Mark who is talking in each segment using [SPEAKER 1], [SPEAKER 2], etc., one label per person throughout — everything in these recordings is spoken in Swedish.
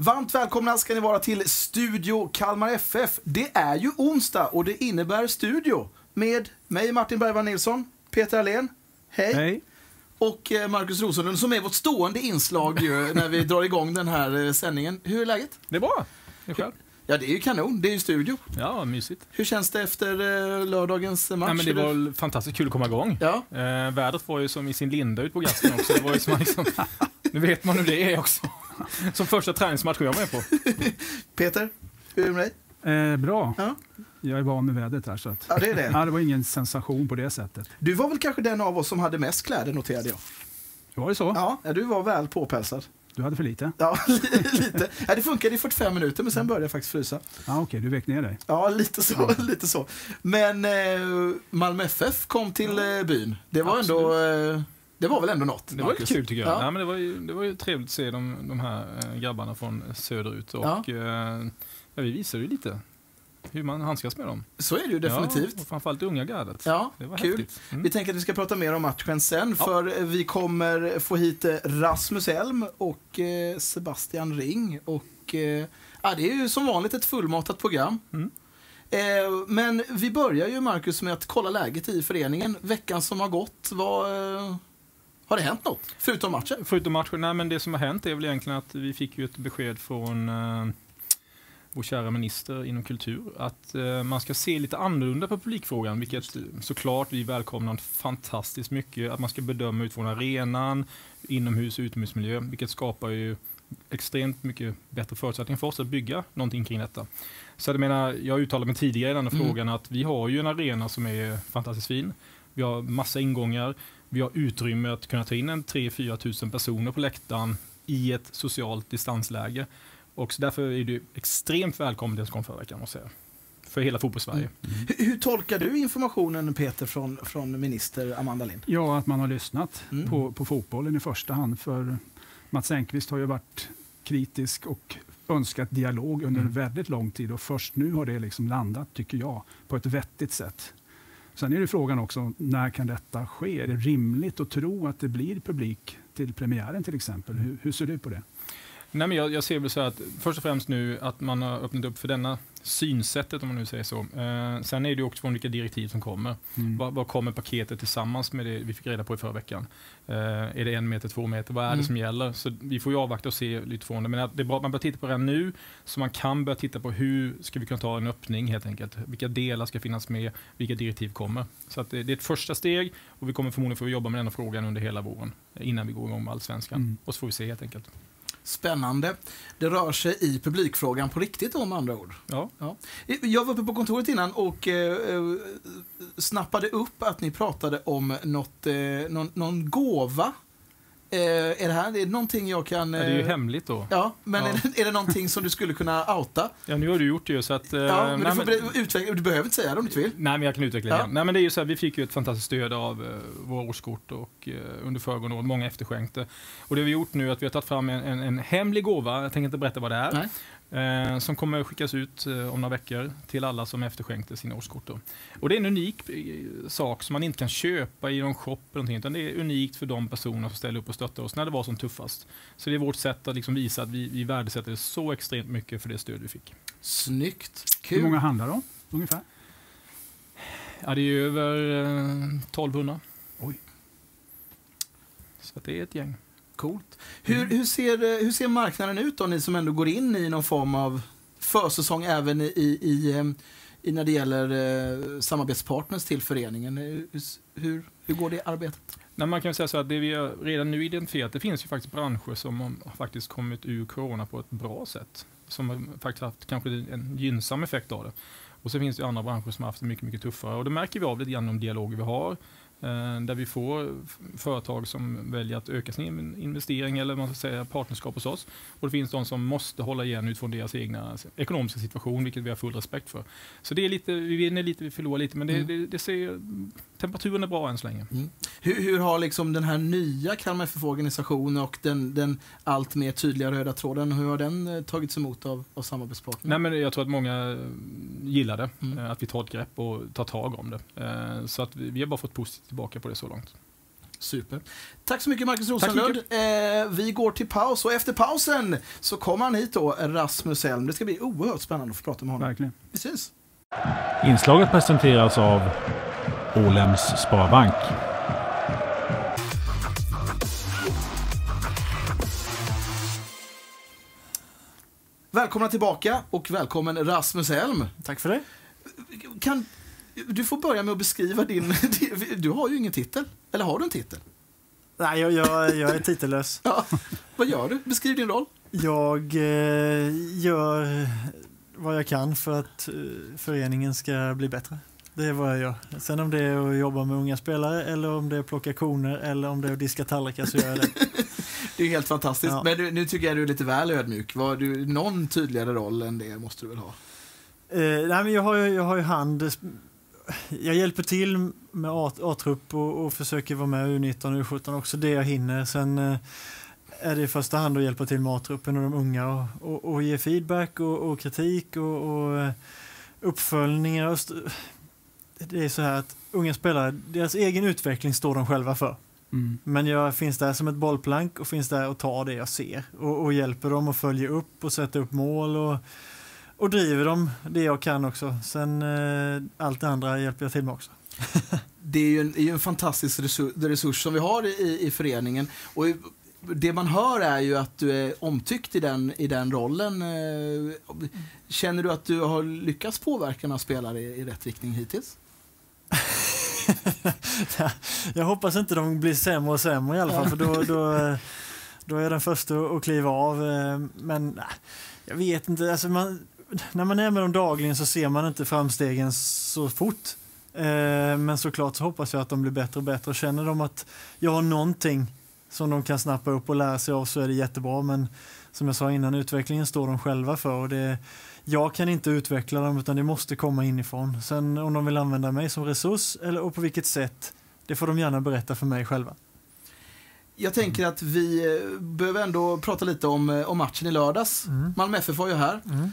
[SPEAKER 1] Varmt välkomna ska ni vara till Studio Kalmar FF. Det är ju onsdag och det innebär studio med mig Martin Bergman Nilsson, Peter Alén, hej,
[SPEAKER 2] Hej.
[SPEAKER 1] och eh, Marcus Rosenlund som är vårt stående inslag ju, när vi drar igång den här eh, sändningen. Hur är läget?
[SPEAKER 3] Det är bra. Det är själv.
[SPEAKER 1] Ja, det är ju kanon. Det är ju studio.
[SPEAKER 3] Ja, mysigt.
[SPEAKER 1] Hur känns det efter eh, lördagens match?
[SPEAKER 3] Nej, men det var fantastiskt kul att komma igång.
[SPEAKER 1] Ja,
[SPEAKER 3] Eh, vädret var ju som i sin linda ut på gasten också. Det var ju som liksom, nu vet man hur det är också. Som första träningsmatch jag var med på.
[SPEAKER 1] Peter, hur är det med dig?
[SPEAKER 2] Eh, bra.
[SPEAKER 1] Ja.
[SPEAKER 2] Jag är van med vädret här. Så att,
[SPEAKER 1] Ja, det är det.
[SPEAKER 2] ja, det var ingen sensation på det sättet.
[SPEAKER 1] Du var väl kanske den av oss som hade mest kläder, noterade jag.
[SPEAKER 2] Var det så?
[SPEAKER 1] Ja, ja, du var väl påpälsad.
[SPEAKER 2] Du hade för lite?
[SPEAKER 1] Ja, lite. Ja, det funkade i 45 minuter, men sen började jag faktiskt frysa.
[SPEAKER 2] Ja, Okej, du vek ner dig.
[SPEAKER 1] Ja, lite så. Lite så. Men eh, Malmö FF kom till eh, byn. Det var ändå... Eh, det var väl ändå något,
[SPEAKER 3] Det var lite kul tycker jag.
[SPEAKER 1] Ja.
[SPEAKER 3] Nej, men det, var ju, det var ju trevligt att se de, de här eh, grabbarna från söderut. Och, eh, ja, vi visade ju lite hur man handskas med dem.
[SPEAKER 1] Så är det ju definitivt.
[SPEAKER 3] Ja, och framförallt unga gardet.
[SPEAKER 1] Ja,
[SPEAKER 3] Det var
[SPEAKER 1] kul.
[SPEAKER 3] Mm.
[SPEAKER 1] Vi tänker att vi ska prata mer om matchen sen,
[SPEAKER 3] Ja.
[SPEAKER 1] för vi kommer få hit eh, Rasmus Elm och Sebastian Ring. Och, ja, det är ju som vanligt ett fullmatat program.
[SPEAKER 3] Mm.
[SPEAKER 1] Men vi börjar ju, Marcus, med att kolla läget i föreningen. Veckan som har gått, vad, har det hänt något? Förutom matchen?
[SPEAKER 3] Förutom matchen, nej men det som har hänt är väl egentligen att vi fick ju ett besked från eh, vår kära minister inom kultur att eh, man ska se lite annorlunda på publikfrågan, vilket såklart vi välkomnar fantastiskt mycket. Att man ska bedöma utifrån arenan, inomhus och utomhusmiljö, vilket skapar ju extremt mycket bättre förutsättningar för oss att bygga någonting kring detta. Så jag menar, jag har uttalat mig tidigare i denna
[SPEAKER 1] Mm.
[SPEAKER 3] frågan att vi har ju en arena som är fantastiskt fin. Vi har massa ingångar. Vi har utrymme att kunna ta in en 3-4 tusen personer på läktaren i ett socialt distansläge. Och så därför är det extremt välkommet det som kom förra veckan, måste jag säga. För hela fotbollssverige.
[SPEAKER 1] Hur, hur tolkar du informationen, Peter, från, från minister Amanda Lind?
[SPEAKER 2] Ja, att man har lyssnat
[SPEAKER 1] Mm.
[SPEAKER 2] på, på fotbollen i första hand. För Mats Engqvist har ju varit kritisk och önskat dialog under
[SPEAKER 3] Mm.
[SPEAKER 2] väldigt lång tid. Och först nu har det liksom landat, tycker jag, på ett vettigt sätt. Sen är det frågan också, när kan detta ske? Är det rimligt att tro att det blir publik till premiären till exempel? Hur, hur ser du på det?
[SPEAKER 3] Nej, men jag, jag ser väl så att först och främst nu att man har öppnat upp för denna synsättet om man nu säger så. Eh, sen är det också från vilka direktiv som kommer.
[SPEAKER 2] Mm.
[SPEAKER 3] Vad, vad kommer paketet tillsammans med det vi fick reda på i förra veckan? Eh, är det en meter, två meter? Vad är
[SPEAKER 1] Mm.
[SPEAKER 3] det som gäller? Så vi får ju avvakta och se lite från det. Men det är bra att man börjar titta på det här nu, så man kan börja titta på hur ska vi kunna ta en öppning helt enkelt. Vilka delar ska finnas med? Vilka direktiv kommer? Så det, det är ett första steg och vi kommer förmodligen få jobba med den här frågan under hela våren innan vi går igång med allsvenskan.
[SPEAKER 2] Mm.
[SPEAKER 3] Och så får vi se helt enkelt.
[SPEAKER 1] Spännande. Det rör sig i publikfrågan på riktigt om andra ord.
[SPEAKER 3] Ja.
[SPEAKER 1] Jag var uppe på kontoret innan och eh, eh, snappade upp att ni pratade om något, eh, någon, någon gåva. Eh, är det här är det någonting jag kan...
[SPEAKER 3] Ja, det är ju
[SPEAKER 1] eh,
[SPEAKER 3] hemligt då.
[SPEAKER 1] Ja, men
[SPEAKER 3] Ja.
[SPEAKER 1] Är, det, är det någonting som du skulle kunna outa?
[SPEAKER 3] Ja, nu har du gjort det ju så att... eh,
[SPEAKER 1] Ja, men
[SPEAKER 3] nej,
[SPEAKER 1] du, får
[SPEAKER 3] men-
[SPEAKER 1] utveckla, du behöver inte säga det om du inte vill.
[SPEAKER 3] Nej, men jag kan utveckla
[SPEAKER 1] Ja.
[SPEAKER 3] igen. Nej, men det är ju så här, vi fick ju ett fantastiskt stöd av eh, våra årskort och eh, under föregående år, många efterskänkte. Och det vi har gjort nu är att vi har tagit fram en, en, en hemlig gåva, jag tänker inte berätta vad det är,
[SPEAKER 1] Nej.
[SPEAKER 3] Eh, som kommer skickas ut eh, om några veckor till alla som efterskänkte sina årskort. Då. Och det är en unik eh, sak som man inte kan köpa i någon shop eller någonting, utan det är unikt för de personer som ställer upp och stöttar oss när det var som tuffast. Så det är vårt sätt att liksom visa att vi, vi värdesätter det så extremt mycket för det stöd vi fick.
[SPEAKER 1] Snyggt.
[SPEAKER 2] Hur
[SPEAKER 1] Kul.
[SPEAKER 2] många handlar det om ungefär?
[SPEAKER 3] Ja, det är över eh, 1200.
[SPEAKER 2] Oj.
[SPEAKER 3] Så att det är ett gäng.
[SPEAKER 1] Coolt. Hur, hur, ser, eh, hur ser marknaden ut då, ni som ändå går in i någon form av försäsong även i, i, i, eh, i när det gäller eh, samarbetspartners till föreningen? Eh, Hur, hur, hur går det arbetet?
[SPEAKER 3] Nej, man kan säga så att det vi har redan nu identifierat, det finns ju faktiskt branscher som har faktiskt kommit ur corona på ett bra sätt. Som har faktiskt haft kanske en gynnsam effekt av det. Och så finns det andra branscher som har haft det mycket, mycket tuffare. Och det märker vi av lite grann de dialoger vi har. Eh, där vi får företag som väljer att öka sin in- investering eller man ska säga partnerskap hos oss. Och det finns de som måste hålla igen utifrån deras egna ekonomiska situation, vilket vi har full respekt för. Så det är lite, vi vinner lite, vi förlorar lite, men det,
[SPEAKER 1] Mm.
[SPEAKER 3] det, det ser, temperaturen är bra än så länge.
[SPEAKER 1] Hur, hur har liksom den här nya Kalmar FF-organisationen och den, den allt mer tydliga röda tråden, hur har den eh, tagits emot av, av samarbetspartnerna?
[SPEAKER 3] Nej, men jag tror att många eh, gillar det,
[SPEAKER 1] Mm.
[SPEAKER 3] att vi tar ett grepp och tar tag om det. Så att vi vi har bara fått positivt tillbaka på det så långt.
[SPEAKER 1] Super. Tack så mycket Markus Rosenlund. Eh, vi går till paus och efter pausen så kommer han hit då, Rasmus Elm. Det ska bli oerhört spännande att få prata med honom.
[SPEAKER 2] Verkligen.
[SPEAKER 1] Vi ses.
[SPEAKER 4] Inslaget presenteras av Ålems Sparbank.
[SPEAKER 1] Välkomna tillbaka och välkommen Rasmus Elm.
[SPEAKER 5] Tack för det.
[SPEAKER 1] Kan, du får börja med att beskriva din... Du har ju ingen titel. Eller har du en titel?
[SPEAKER 5] Nej, jag, jag, jag är titellös.
[SPEAKER 1] Ja. Vad gör du? Beskriv din roll.
[SPEAKER 5] Jag eh, gör vad jag kan för att eh, föreningen ska bli bättre. Det är vad jag gör. Sen om det är att jobba med unga spelare eller om det är att plocka koner eller om det är att diska tallrikar så gör jag det.
[SPEAKER 1] Det är helt fantastiskt.
[SPEAKER 5] Ja.
[SPEAKER 1] Men du, nu tycker jag du är lite väl ödmjuk. Var du, någon tydligare roll än det måste du väl ha?
[SPEAKER 5] Eh, nej, men jag, har ju, jag har ju hand. Jag hjälper till med A-trupp och, och försöker vara med U19 och U17 också det jag hinner. Sen eh, är det i första hand att hjälpa till med A-truppen och de unga och, och, och ge feedback och, kritik och, eh, uppföljningar. Det är så här att unga spelare, deras egen utveckling står de själva för.
[SPEAKER 2] Mm.
[SPEAKER 5] Men jag finns där som ett bollplank och finns där och tar det jag ser och, och hjälper dem att följa upp och sätta upp mål och, och driver dem det jag kan också. Sen eh, allt det andra hjälper jag till med också.
[SPEAKER 1] Det är ju en, är en fantastisk resurs, resurs som vi har i, i föreningen. Och det man hör är ju att du är omtyckt i den, i den rollen. Eh, Känner du att du har lyckats påverka några spelare i, i rätt riktning hittills?
[SPEAKER 5] jag hoppas inte de blir sämre och sämre i alla fall för då, då, då är jag den första att kliva av. eh, Men jag vet inte. Alltså man, när man är med dem dagligen så ser man inte framstegen så fort. Eh, Men såklart så hoppas jag att de blir bättre och bättre. Och känner de att jag har någonting som de kan snappa upp och lära sig av så är det jättebra. Men som jag sa innan, utvecklingen står de själva för. Och det, jag kan inte utveckla dem utan det måste komma inifrån. Sen om de vill använda mig som resurs eller och på vilket sätt, det får de gärna berätta för mig själva.
[SPEAKER 1] Jag tänker att vi eh, behöver ändå prata lite om, eh, om matchen i lördags.
[SPEAKER 5] Mm.
[SPEAKER 1] Malmö FF var ju här.
[SPEAKER 5] Mm.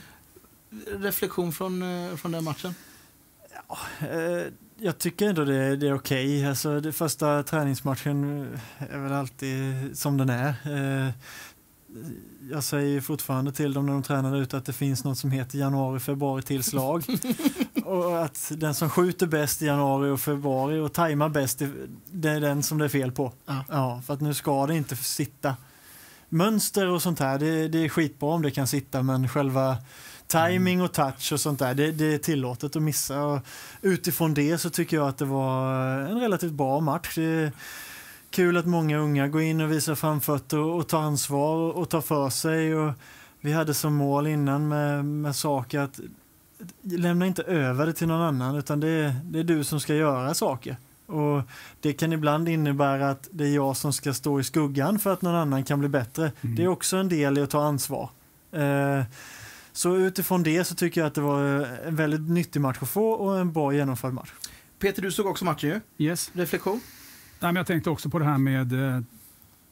[SPEAKER 1] Reflektion från, eh, från den matchen?
[SPEAKER 5] Eh, jag tycker ändå det, det är okej. Alltså, det första träningsmatchen eh, är väl alltid som den är. Jag säger fortfarande till dem när de tränar ut att det finns något som heter januari, februari tillslag. och att den som skjuter bäst i januari och februari och tajmar bäst, det är den som det är fel på.
[SPEAKER 1] Ja.
[SPEAKER 5] Ja, för att nu ska det inte sitta. Mönster och sånt här, det, det är skitbra om det kan sitta, men själva timing och touch och sånt där, det, det är tillåtet att missa. Och utifrån det så tycker jag att det var en relativt bra match. Det är kul att många unga går in och visar framfötter och, och tar ansvar och, och tar för sig. Och vi hade som mål innan med, med saker att lämna inte över det till någon annan utan det är, det är du som ska göra saker. Och Det kan ibland innebära att det är jag som ska stå i skuggan för att någon annan kan bli bättre.
[SPEAKER 2] Mm.
[SPEAKER 5] Det är också en del i att ta ansvar. Eh, så utifrån det så tycker jag att det var en väldigt nyttig match att få och en bra genomförd match.
[SPEAKER 1] Peter, du såg också matchen ju.
[SPEAKER 2] Yes.
[SPEAKER 1] Reflektion?
[SPEAKER 2] Nej, men jag tänkte också på det här med eh,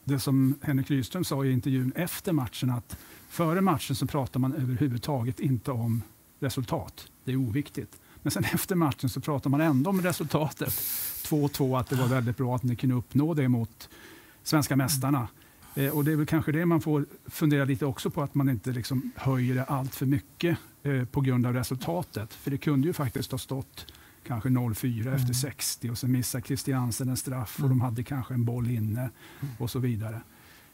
[SPEAKER 2] det som Henrik Rydström sa i intervjun efter matchen. att Före matchen så pratar man överhuvudtaget inte om resultat. Det är oviktigt. Men sen efter matchen så pratar man ändå om resultatet. 2-2, att det var väldigt bra att ni kunde uppnå det mot svenska mästarna. Eh, och det är väl kanske det man får fundera lite också på, att man inte liksom höjer det allt för mycket eh, på grund av resultatet. För det kunde ju faktiskt ha stått kanske 0-4 efter 60 och sen missar Christiansen en straff och de hade kanske en boll inne och så vidare.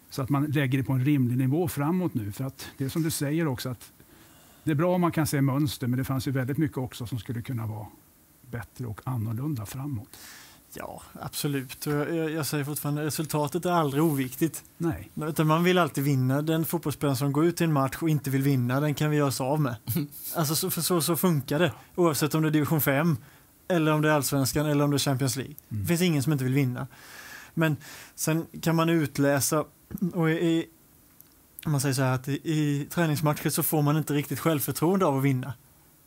[SPEAKER 2] Så att man lägger det på en rimlig nivå framåt nu. För att det är som du säger också att det är bra om man kan se mönster men det fanns ju väldigt mycket också som skulle kunna vara bättre och annorlunda framåt.
[SPEAKER 5] Ja, absolut. Jag, jag, säger fortfarande resultatet är aldrig oviktigt.
[SPEAKER 2] Nej.
[SPEAKER 5] Utan man vill alltid vinna. Den fotbollsspelaren som går ut i en match och inte vill vinna, den kan vi göra oss av med. Alltså så, för så, så funkar det. Oavsett om det är division 5, eller om det är allsvenskan eller om det är Champions League.
[SPEAKER 2] Mm.
[SPEAKER 5] Det finns ingen som inte vill vinna. Men sen kan man utläsa, och i, i, om man säger så här, att i, i träningsmatcher så får man inte riktigt självförtroende av att vinna.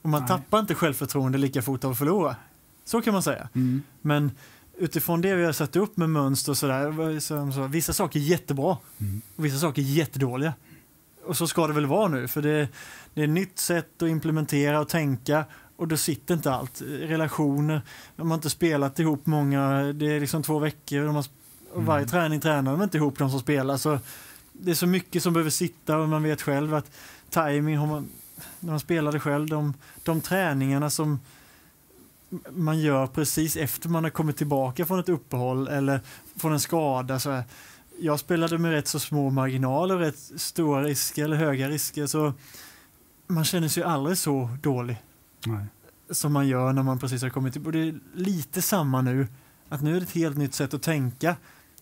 [SPEAKER 5] Och man
[SPEAKER 2] Nej.
[SPEAKER 5] tappar inte självförtroende lika fort av att förlora. Så kan man säga.
[SPEAKER 2] Mm.
[SPEAKER 5] Men utifrån det vi har satt upp med mönster och sådär, så, så, vissa saker är jättebra
[SPEAKER 2] Mm.
[SPEAKER 5] och vissa saker är jättedåliga. Och så ska det väl vara nu, för det, det är ett nytt sätt att implementera och tänka och då sitter inte allt. Relationer, de har inte spelat ihop många, det är liksom två veckor, de har Och varje träning tränar de inte ihop de som spelar. Så det är så mycket som behöver sitta och man vet själv att timing man, när man spelade själv, de, de träningarna som man gör precis efter man har kommit tillbaka från ett uppehåll eller från en skada. Så här. Jag spelade med rätt så små marginaler, rätt stora risker eller höga risker. Så man känner sig aldrig så dålig
[SPEAKER 2] Nej.
[SPEAKER 5] som man gör när man precis har kommit tillbaka. Det är lite samma nu. Att nu är det ett helt nytt sätt att tänka.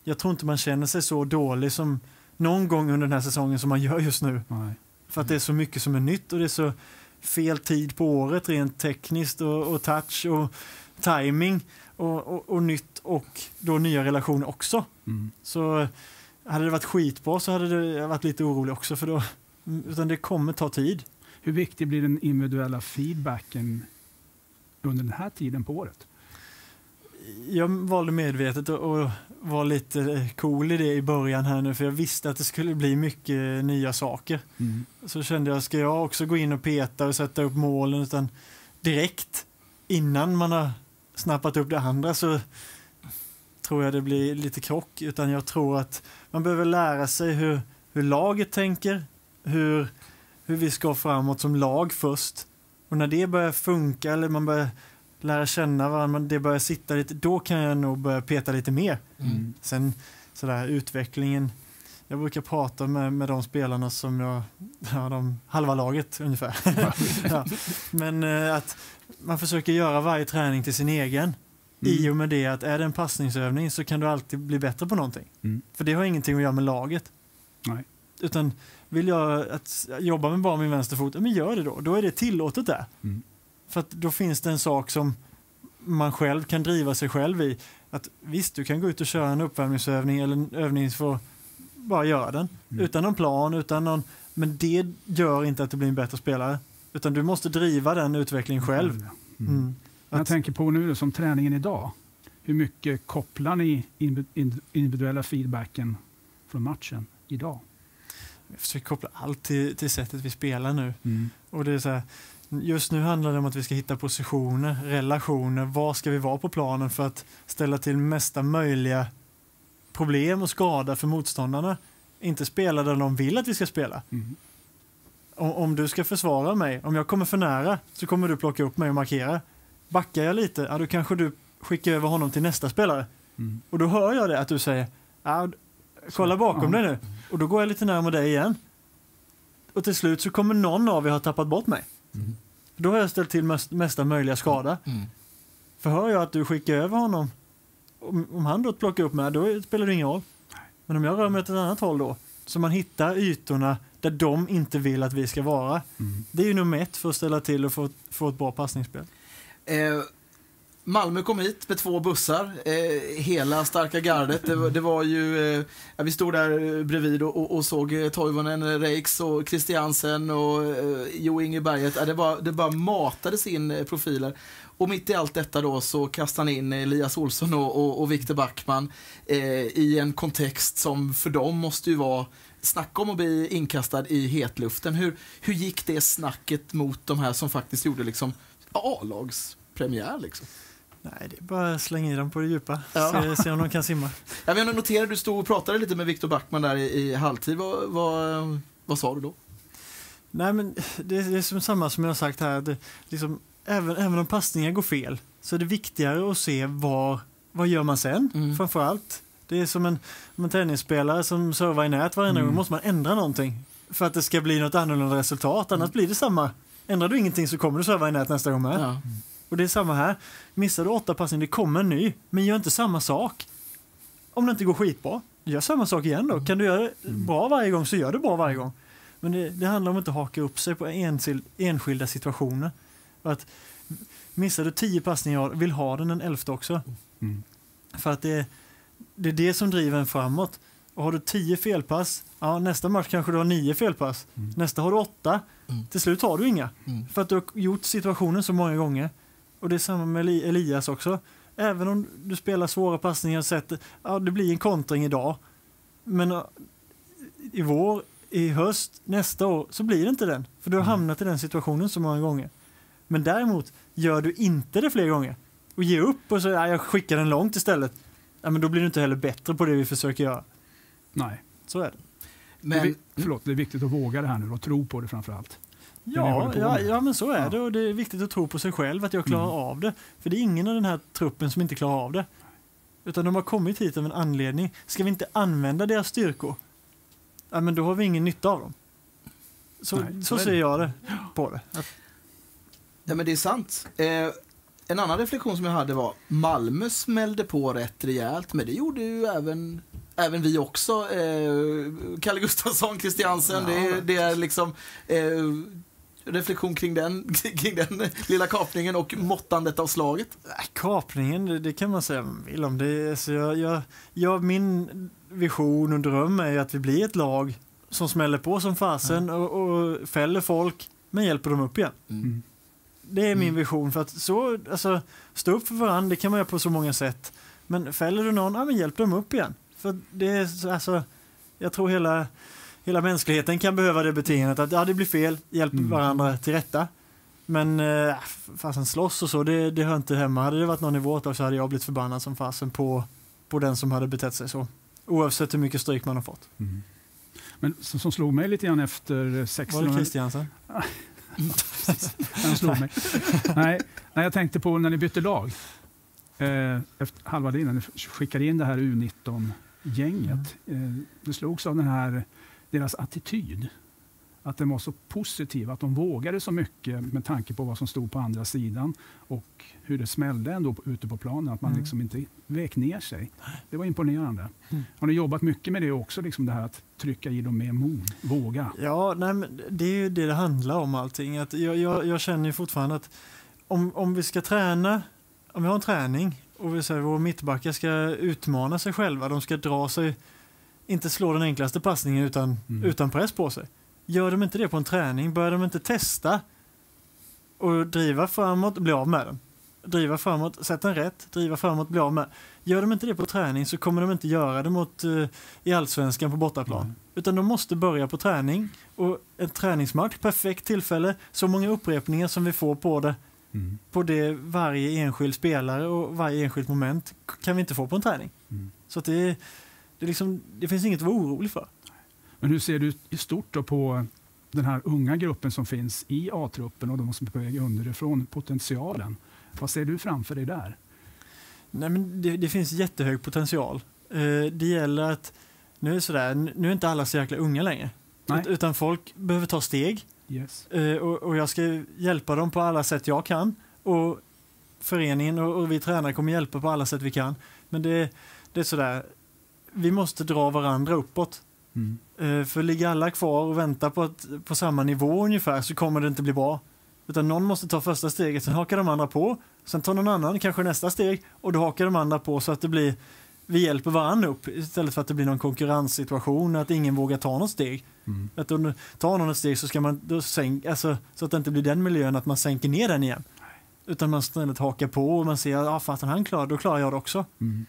[SPEAKER 5] Jag tror inte man känner sig så dålig som någon gång under den här säsongen som man gör just nu.
[SPEAKER 2] Nej.
[SPEAKER 5] För att det är så mycket som är nytt och det är så fel tid på året rent tekniskt och, och touch och timing och, och, och nytt och då nya relationer också.
[SPEAKER 2] Mm.
[SPEAKER 5] Så hade det varit skitbra så hade det varit lite orolig också för då, utan det kommer ta tid.
[SPEAKER 2] Hur viktig blir den individuella feedbacken under den här tiden på året?
[SPEAKER 5] Jag valde medvetet att vara lite cool i det i början här nu för jag visste att det skulle bli mycket nya saker.
[SPEAKER 2] Mm.
[SPEAKER 5] Så kände jag, ska jag också gå in och peta och sätta upp målen utan direkt innan man har snappat upp det andra så tror jag det blir lite krock. Utan jag tror att man behöver lära sig hur, hur laget tänker, hur, hur vi ska framåt som lag först. Och när det börjar funka eller man börjar lära känna varandra, det börjar sitta lite, då kan jag nog börja peta lite mer.
[SPEAKER 2] Mm.
[SPEAKER 5] Sen sådär utvecklingen. Jag brukar prata med, med de spelarna som jag, ja, de, halva laget ungefär. ja. Men eh, att man försöker göra varje träning till sin egen. I och med det att är det en passningsövning så kan du alltid bli bättre på någonting.
[SPEAKER 2] Mm.
[SPEAKER 5] För det har ingenting att göra med laget.
[SPEAKER 2] Nej.
[SPEAKER 5] Utan vill jag att jobba med bara min vänsterfot, men gör det då. Då är det tillåtet där.
[SPEAKER 2] Mm.
[SPEAKER 5] För att då finns det en sak som man själv kan driva sig själv i. Att visst, du kan gå ut och köra en uppvärmningsövning eller en övning för att bara göra den.
[SPEAKER 2] Mm.
[SPEAKER 5] Utan någon plan, utan någon... Men det gör inte att du blir en bättre spelare. Utan du måste driva den utvecklingen själv.
[SPEAKER 2] Mm.
[SPEAKER 5] Mm.
[SPEAKER 2] Jag
[SPEAKER 5] Att,
[SPEAKER 2] tänker på nu som träningen idag. Hur mycket kopplar ni in- in- individuella feedbacken från matchen idag?
[SPEAKER 5] jag försöker koppla allt till, till sättet vi spelar nu.
[SPEAKER 2] Mm.
[SPEAKER 5] Och det är så här, just nu handlar det om att vi ska hitta positioner, relationer. Var ska vi vara på planen för att ställa till mesta möjliga problem och skada för motståndarna? Inte spela där de vill att vi ska spela.
[SPEAKER 2] Mm.
[SPEAKER 5] Om, om du ska försvara mig, om jag kommer för nära så kommer du plocka upp mig och markera. Backar jag lite, ja, då kanske du skickar över honom till nästa spelare.
[SPEAKER 2] Mm.
[SPEAKER 5] Och då hör jag det att du säger, ja, kolla bakom dig nu. Och då går jag lite närmare dig igen. Och till slut så kommer någon av er ha tappat bort mig.
[SPEAKER 1] Mm.
[SPEAKER 5] Då har jag ställt till mest, mesta möjliga skada.
[SPEAKER 1] Mm.
[SPEAKER 5] För hör jag att du skickar över honom, om, om han då plockar upp mig, då spelar det ingen roll. Men om jag rör mig åt ett annat håll då, så man hittar ytorna där de inte vill att vi ska vara.
[SPEAKER 2] Mm.
[SPEAKER 5] Det är ju nummer ett för att ställa till och få, få ett bra passningsspel.
[SPEAKER 1] Eh, Malmö kom hit med två bussar, eh, hela starka gardet. Det, det var ju, eh, vi stod där eh, bredvid och, och, och såg eh, Toivonen, Reiks och Christiansen och eh, Jo Inge Berget. Eh, det, bara, det bara matades in eh, profiler. Och mitt i allt detta då så kastade han in Elias Olsson och, och, och Viktor Backman eh, i en kontext som för dem måste ju vara Snacka om att bli inkastad i hetluften. Hur, hur gick det snacket mot de här som faktiskt gjorde liksom A-lagspremiär? Liksom?
[SPEAKER 5] Nej, det är bara att slänga i dem på det djupa.
[SPEAKER 1] Ja.
[SPEAKER 5] Se, se om de kan simma.
[SPEAKER 1] Jag vet, noterade du stod och pratade lite med Viktor Backman där i, i halvtid. Vad, vad, vad sa du då?
[SPEAKER 5] Nej, men det, är- det är som samma som jag har sagt här. Det, liksom, även, även om passningar går fel så är det viktigare att se var, vad gör man sen,
[SPEAKER 1] Mm.
[SPEAKER 5] framför allt. Det är som en, en tennisspelare som servar i nät varenda
[SPEAKER 2] Mm.
[SPEAKER 5] gång. måste man ändra någonting för att det ska bli något annorlunda resultat. Annars blir det samma. Ändrar du ingenting så kommer du serva i nät nästa gång med.
[SPEAKER 1] Ja.
[SPEAKER 5] Och det är samma här. Missar du åtta passningar, det kommer en ny. Men gör inte samma sak. Om det inte går skitbra, gör samma sak igen då. Kan du göra det bra varje gång så gör det bra varje gång. Men det, det handlar om att inte haka upp sig på enskild, enskilda situationer. Att missar du tio passningar vill ha den den elfte också.
[SPEAKER 2] Mm.
[SPEAKER 5] För att det, det är det som driver en framåt. Och har du tio felpass, ja, nästa match kanske du har nio felpass.
[SPEAKER 2] Mm.
[SPEAKER 5] Nästa har du åtta.
[SPEAKER 1] Mm.
[SPEAKER 5] Till slut har du inga.
[SPEAKER 1] Mm.
[SPEAKER 5] För att du har gjort situationen så många gånger. Och det är samma med Eli- Elias också. Även om du spelar svåra passningar och sätter, ja det blir en kontring idag. Men i vår, i höst, nästa år så blir det inte den. För du har
[SPEAKER 2] Mm.
[SPEAKER 5] hamnat i den situationen så många gånger. Men däremot, gör du inte det fler gånger och ger upp och så, ja, jag skickar den långt istället. ja, men då blir du inte heller bättre på det vi försöker göra.
[SPEAKER 2] Nej.
[SPEAKER 5] Så är det.
[SPEAKER 2] det, är,
[SPEAKER 1] Men,
[SPEAKER 2] förlåt, det är viktigt att våga det här nu och tro på det framför allt.
[SPEAKER 5] Ja, ja, ja, men så är
[SPEAKER 2] Ja.
[SPEAKER 5] det och det är viktigt att tro på sig själv att jag klarar
[SPEAKER 2] Mm.
[SPEAKER 5] av det. För det är ingen av den här truppen som inte klarar av det. Utan de har kommit hit av en anledning. Ska vi inte använda deras styrkor, ja, men då har vi ingen nytta av dem. Så,
[SPEAKER 2] Nej,
[SPEAKER 5] så ser
[SPEAKER 2] det.
[SPEAKER 5] jag det på det. Att,
[SPEAKER 1] ja, men det är sant. Eh, en annan reflektion som jag hade var Malmö smällde på rätt rejält, men det gjorde ju även, även vi också. Eh, Kalle Gustafsson, Christiansen, det, är- det är liksom eh, reflektion kring den, kring den lilla kapningen och måttandet av slaget.
[SPEAKER 5] äh, kapningen, det, det kan man säga man vill om. Det, alltså jag, jag, jag, min vision och dröm är att vi blir ett lag som smäller på som fasen och, och fäller folk, men hjälper dem upp igen.
[SPEAKER 2] Mm.
[SPEAKER 5] Det är min
[SPEAKER 1] Mm.
[SPEAKER 5] vision. För att så, alltså, stå upp för varandra, det kan man göra på så många sätt. Men fäller du någon, ja, men hjälp dem upp igen. För det är, så- alltså, jag tror hela, hela mänskligheten kan behöva det beteendet. Att ja, det blir fel, hjälp
[SPEAKER 2] Mm.
[SPEAKER 5] varandra till rätta. Men äh, fasen slåss och så, det, det hör inte hemma. Hade det varit någon i vårt lag så hade jag blivit förbannad som fasen på, på den som hade betett sig så. Oavsett hur mycket stryk man har fått.
[SPEAKER 2] Mm. Men som, som slog mig lite grann efter
[SPEAKER 5] Var det
[SPEAKER 2] 16...
[SPEAKER 5] Christiansen?
[SPEAKER 2] Den slog mig. nej, nej, jag tänkte på när ni bytte lag. Eh, efter halva innan ni skickade in det här U19-gänget. Eh, det slogs av den här, deras attityd. Att den var så positiv, att de vågade så mycket med tanke på vad som stod på andra sidan och hur det smällde ändå ute på planen. Att man
[SPEAKER 5] Mm.
[SPEAKER 2] liksom inte vek ner sig. Det var imponerande.
[SPEAKER 5] Mm.
[SPEAKER 2] Har ni jobbat mycket med det också, liksom det här att trycka i dem med mod, våga?
[SPEAKER 5] Ja, nej, men det är ju det det handlar om allting. Att jag, jag, jag känner ju fortfarande att om, om vi ska träna, om vi har en träning och vi säger våra mittbackar ska utmana sig själva, de ska dra sig, inte slå den enklaste passningen utan,
[SPEAKER 2] Mm.
[SPEAKER 5] utan press på sig. Gör de inte det på en träning, börjar de inte testa och driva framåt, bli av med den. Driva framåt, sätta den rätt, driva framåt, bli av med. Gör de inte det på träning så kommer de inte göra det mot, eh, i allsvenskan på bortaplan.
[SPEAKER 2] Mm.
[SPEAKER 5] Utan de måste börja på träning. Och en träningsmatch, perfekt tillfälle. Så många upprepningar som vi får på det,
[SPEAKER 2] Mm.
[SPEAKER 5] på det varje enskild spelare och varje enskilt moment kan vi inte få på en träning.
[SPEAKER 2] Mm.
[SPEAKER 5] Så det, det, liksom, det finns inget att vara orolig för.
[SPEAKER 2] Men hur ser du i stort på den här unga gruppen som finns i A-truppen och de som är på väg underifrån, potentialen? Vad ser du framför dig där?
[SPEAKER 5] Nej, men det, det finns jättehög potential. Eh, det gäller att, nu är sådär, nu är inte alla så jäkla unga längre.
[SPEAKER 2] Nej.
[SPEAKER 5] Ut, utan folk behöver ta steg.
[SPEAKER 2] Yes.
[SPEAKER 5] Eh, och, och jag ska hjälpa dem på alla sätt jag kan. Och föreningen och, och vi tränare kommer hjälpa på alla sätt vi kan. Men det, det är sådär, vi måste dra varandra uppåt.
[SPEAKER 2] Mm.
[SPEAKER 5] Eh, för ligger alla kvar och väntar på, att, på samma nivå ungefär så kommer det inte bli bra. Utan någon måste ta första steget, sen hakar de andra på. Sen tar någon annan kanske nästa steg och då hakar de andra på så att det blir vi hjälper varandra upp istället för att det blir någon konkurrenssituation, att ingen vågar ta något steg.
[SPEAKER 2] Mm.
[SPEAKER 5] Att om du tar någon ett steg så ska man då sänk, alltså, så att det inte blir den miljön att man sänker ner den igen. Utan man istället hakar på och man ser att ah, han klarar då klarar jag det också.
[SPEAKER 2] Mm.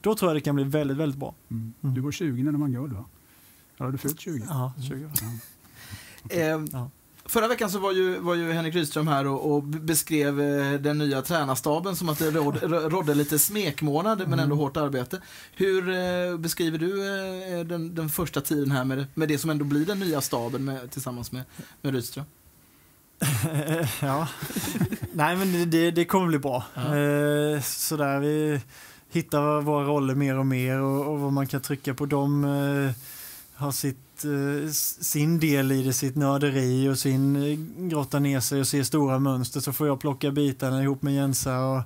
[SPEAKER 5] Då tror jag det kan bli väldigt, väldigt bra.
[SPEAKER 2] Mm.
[SPEAKER 5] Mm.
[SPEAKER 2] Du var 20 när vann guld va? Eller har du fyllt 20?
[SPEAKER 5] Ja, 20 år.
[SPEAKER 1] Eh,
[SPEAKER 5] Ja.
[SPEAKER 1] Förra veckan så var ju, var ju Henrik Rydström här och, och beskrev eh, den nya tränarstaben som att det råd, rå- rådde lite smekmånad men ändå
[SPEAKER 5] Mm.
[SPEAKER 1] hårt arbete. Hur eh, beskriver du eh, den, den första tiden här med, med det som ändå blir den nya staben med, tillsammans med, med Rydström?
[SPEAKER 5] ja. Nej, men det, det, kommer bli bra.
[SPEAKER 1] Ja.
[SPEAKER 5] Sådär, vi hittar våra roller mer och mer och, och vad man kan trycka på. De eh, har sitt, eh, sin del i det, sitt nörderi och sin eh, grotta ner sig och se stora mönster. Så får jag plocka bitarna ihop med Jensa. Och,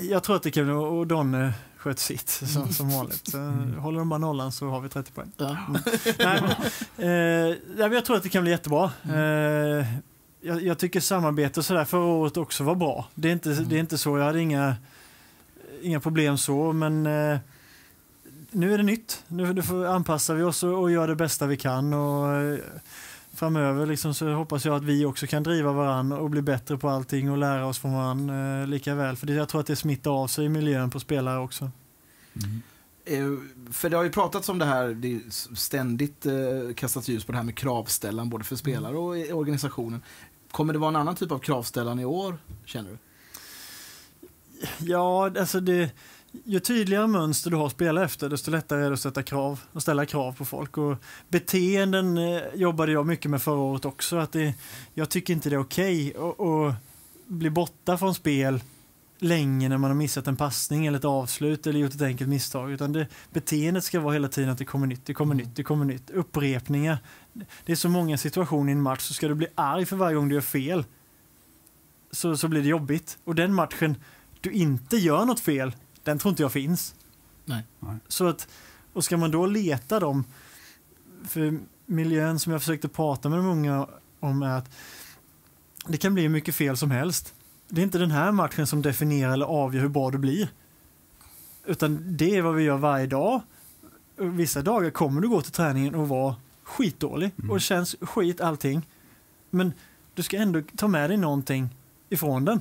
[SPEAKER 5] jag tror att det kan bli, och Donne sköt sitt som, som vanligt. Så, Håller de bara nollan så har vi 30 poäng.
[SPEAKER 1] Ja.
[SPEAKER 5] Nej, men, eh, men jag tror att det kan bli jättebra. Eh, jag, jag tycker samarbete och sådär förra året också var bra. Det är inte, det är inte så, jag hade inga, inga problem så, men eh, nu är det nytt. Nu, nu får, anpassar vi oss och, och gör det bästa vi kan. Och, eh, framöver liksom, så hoppas jag att vi också kan driva varandra och bli bättre på allting och lära oss från varandra eh, lika väl. För det, jag tror att det smittar av sig i miljön på spelare också.
[SPEAKER 2] Mm.
[SPEAKER 1] Eh, för det har ju pratats om det här, det ständigt eh, kastats ljus på det här med kravställan både för spelare och i organisationen. Kommer det vara en annan typ av kravställan i år, känner du?
[SPEAKER 5] Ja, alltså det, ju tydligare mönster du har att spela efter, desto lättare är det att sätta krav och ställa krav på folk. Och beteenden eh, jobbade jag mycket med förra året också. Att det, jag tycker inte det är okej okay att bli borta från spel länge när man har missat en passning eller ett avslut eller gjort ett enkelt misstag. Utan det, beteendet ska vara hela tiden att det kommer nytt, det kommer nytt, det kommer nytt. Upprepningar. Det är så många situationer i en match, så ska du bli arg för varje gång du gör fel så, så blir det jobbigt. Och den matchen du inte gör något fel, den tror inte jag finns.
[SPEAKER 1] Nej.
[SPEAKER 5] Så att, och ska man då leta dem, för miljön som jag försökte prata med de unga om är att det kan bli hur mycket fel som helst. Det är inte den här matchen som definierar eller avgör hur bra du blir. Utan det är vad vi gör varje dag. Vissa dagar kommer du gå till träningen och vara skitdålig mm. och det känns skit allting. Men du ska ändå ta med dig någonting ifrån den.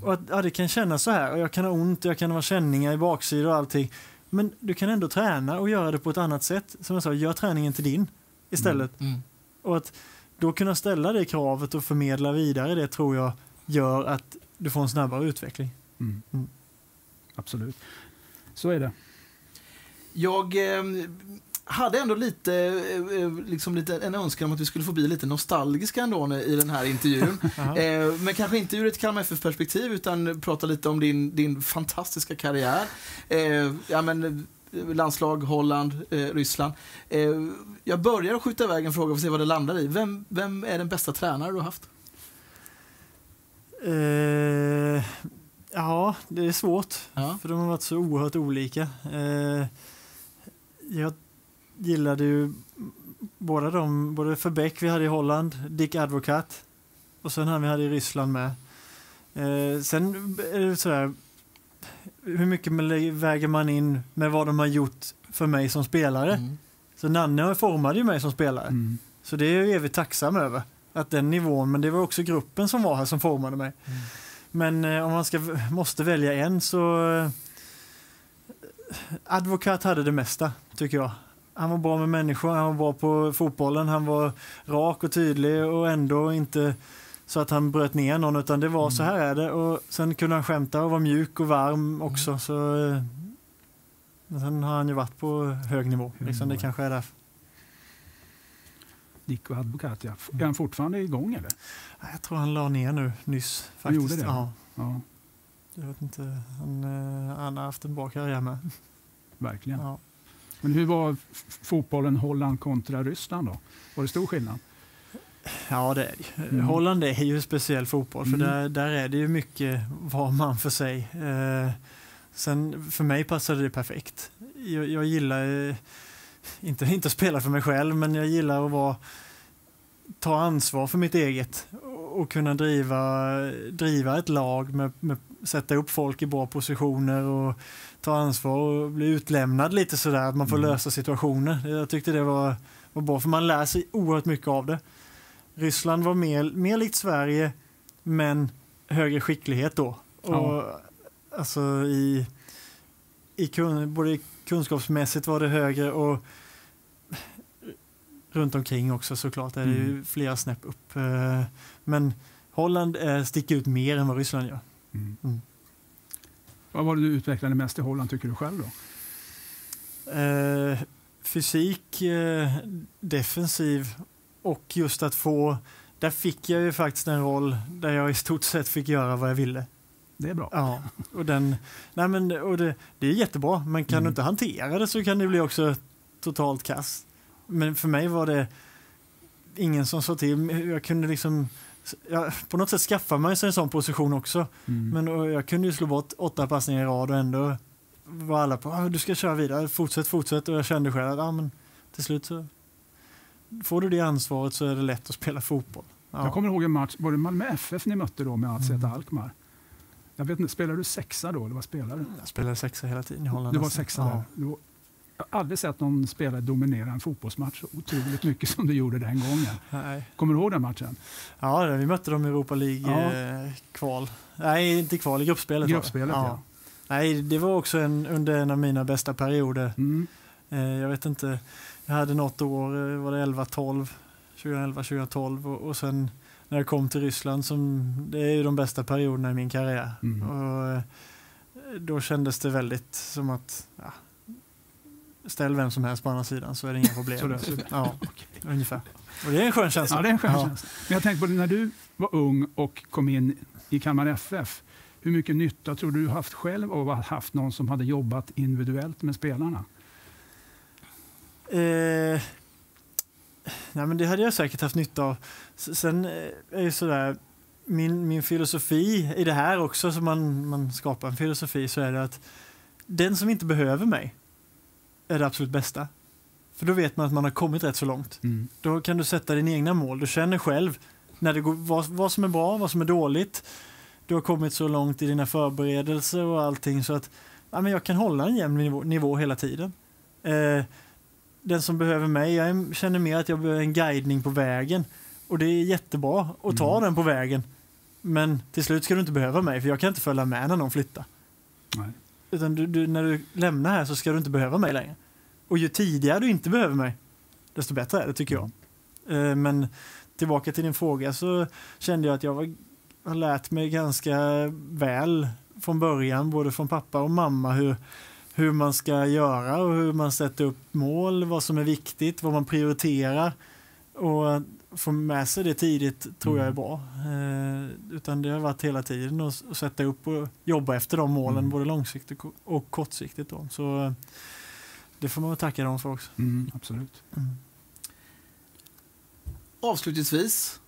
[SPEAKER 5] Och att, ja, det kan kännas så här och jag kan ha ont, jag kan ha känningar i baksidan och allting. Men du kan ändå träna och göra det på ett annat sätt. Som jag sa, gör träningen till din istället. Mm. Mm. Och att då kunna ställa det kravet och förmedla vidare det tror jag gör att du får en snabbare utveckling. Mm. mm.
[SPEAKER 2] Absolut. Så är det.
[SPEAKER 1] Jag eh, hade ändå lite, eh, eh, liksom lite en önskan om att vi skulle få bli lite nostalgiska ändå i den här intervjun. eh, men kanske inte ur ett Kalmar FF-perspektiv utan prata lite om din, din fantastiska karriär. Eh, ja, men, eh, landslag, Holland, eh, Ryssland. jag börjar att skjuta iväg en fråga för att se vad det landar i. Vem, vem är den bästa tränare du har haft?
[SPEAKER 5] ja, det är svårt. Ja. För de har varit så oerhört olika. jag gillade ju båda de, både Verbeek vi hade i Holland, Dick Advocat och sen han vi hade i Ryssland med. Eh, sen är det sådär, hur mycket väger man in med vad de har gjort för mig som spelare? Mm. Så Nanne formade ju mig som spelare. Mm. Så det är jag evigt tacksam över. Att den nivån, men det var också gruppen som var här som formade mig. Mm. Men eh, om man ska, måste välja en så eh, Advokat hade det mesta, tycker jag han var bra med människor, han var bra på fotbollen, han var rak och tydlig och ändå inte så att han bröt ner någon utan det var mm. så här är det och sen kunde han skämta och vara mjuk och varm också mm. så eh, sen har han ju varit på hög nivå, liksom, det kanske är därför.
[SPEAKER 2] Dick och advokat, ja. Är han fortfarande igång eller?
[SPEAKER 5] Jag tror han la ner nu nyss. Faktiskt.
[SPEAKER 2] Han gjorde det?
[SPEAKER 5] Ja. ja. Jag vet inte, han, eh, han har haft en bra karriär med.
[SPEAKER 2] Verkligen. Ja. Men hur var fotbollen Holland kontra Ryssland då? Var det stor skillnad?
[SPEAKER 5] Ja, det är det. Mm. Holland är ju speciell fotboll, för mm. där, där är det ju mycket var man för sig. Eh, sen för mig passade det perfekt. Jag, jag gillar, eh, inte, inte att spela för mig själv, men jag gillar att vara, ta ansvar för mitt eget och kunna driva, driva ett lag med, med sätta upp folk i bra positioner och ta ansvar och bli utlämnad lite sådär, att man får mm. lösa situationer. Jag tyckte det var, var bra, för man lär sig oerhört mycket av det. Ryssland var mer, mer likt Sverige, men högre skicklighet då. Och, ja. Alltså i, i kun, både kunskapsmässigt var det högre och runt omkring också såklart är det mm. ju flera snäpp upp. Eh, men Holland sticker ut mer än vad Ryssland gör. Mm. Mm.
[SPEAKER 2] Vad var det du utvecklade mest i Holland tycker du själv då?
[SPEAKER 5] Eh, fysik, eh, defensiv och just att få, där fick jag ju faktiskt en roll där jag i stort sett fick göra vad jag ville.
[SPEAKER 2] Det är bra.
[SPEAKER 5] Ja, och den, nej men, och det, det är jättebra, men kan mm. du inte hantera det så kan det bli också totalt kass. Men för mig var det ingen som sa till. Jag kunde liksom jag, på något sätt skaffar man sig en sån position också. Mm. Men jag kunde ju slå bort åtta passningar i rad och ändå var alla på ah, du ska köra vidare, fortsätt, fortsätt. Och jag kände själv att ah, men till slut så får du det ansvaret så är det lätt att spela fotboll.
[SPEAKER 2] Ja. Jag kommer ihåg en match, var det Malmö FF ni mötte då med AZ mm. Alkmaar? Jag vet inte, spelade du sexa då eller vad spelade du?
[SPEAKER 5] Jag spelade sexa hela tiden i Holland.
[SPEAKER 2] Du var sexa ja. där. Jag har aldrig sett någon spelare dominera en fotbollsmatch så otroligt mycket som du gjorde den gången. Nej. Kommer du ihåg den matchen?
[SPEAKER 5] Ja, vi mötte dem i Europa League-kval. Ja. Nej, inte kval, i gruppspelet.
[SPEAKER 2] Gruppspelet, ja. ja.
[SPEAKER 5] Nej, det var också en, under en av mina bästa perioder. Mm. Eh, jag vet inte, jag hade något år, eh, var det 11-12, 2011-2012 och, och sen när jag kom till Ryssland, som, det är ju de bästa perioderna i min karriär. Mm. Och, då kändes det väldigt som att ja, ställ vem som helst på andra sidan så är det inga problem. Ja, ungefär. Och det är en skön känsla.
[SPEAKER 2] Ja, det är en skön
[SPEAKER 5] Ja.
[SPEAKER 2] känsla. Men jag tänkte på det, när du var ung och kom in i Kalmar FF, hur mycket nytta tror du haft själv av att ha haft någon som hade jobbat individuellt med spelarna?
[SPEAKER 5] Eh, nej, men det hade jag säkert haft nytta av. Sen eh, är det sådär, min, min filosofi i det här också, som man, man skapar en filosofi, så är det att den som inte behöver mig är det absolut bästa. För då vet man att man har kommit rätt så långt.
[SPEAKER 2] Mm.
[SPEAKER 5] Då kan du sätta dina egna mål. Du känner själv när det går, vad, vad som är bra, vad som är dåligt. Du har kommit så långt i dina förberedelser och allting så att ja, men jag kan hålla en jämn nivå, nivå hela tiden. Eh, den som behöver mig, jag känner mer att jag behöver en guidning på vägen. Och det är jättebra att ta
[SPEAKER 2] Mm.
[SPEAKER 5] den på vägen. Men till slut ska du inte behöva mig för jag kan inte följa med när någon flyttar.
[SPEAKER 2] Nej.
[SPEAKER 5] Utan du, du, när du lämnar här så ska du inte behöva mig längre. Och ju tidigare du inte behöver mig, desto bättre är det tycker jag. Eh, Men tillbaka till din fråga så kände jag att jag var, har lärt mig ganska väl från början, både från pappa och mamma, hur, hur man ska göra och hur man sätter upp mål, vad som är viktigt, vad man prioriterar. Och få med sig det tidigt tror jag är
[SPEAKER 2] Mm.
[SPEAKER 5] bra. Eh, utan det har varit hela tiden att sätta upp och jobba efter de målen,
[SPEAKER 2] Mm.
[SPEAKER 5] både långsiktigt och kortsiktigt. Då. Så det får man väl tacka dem för också.
[SPEAKER 2] Mm, absolut.
[SPEAKER 5] Mm.
[SPEAKER 1] Avslutningsvis.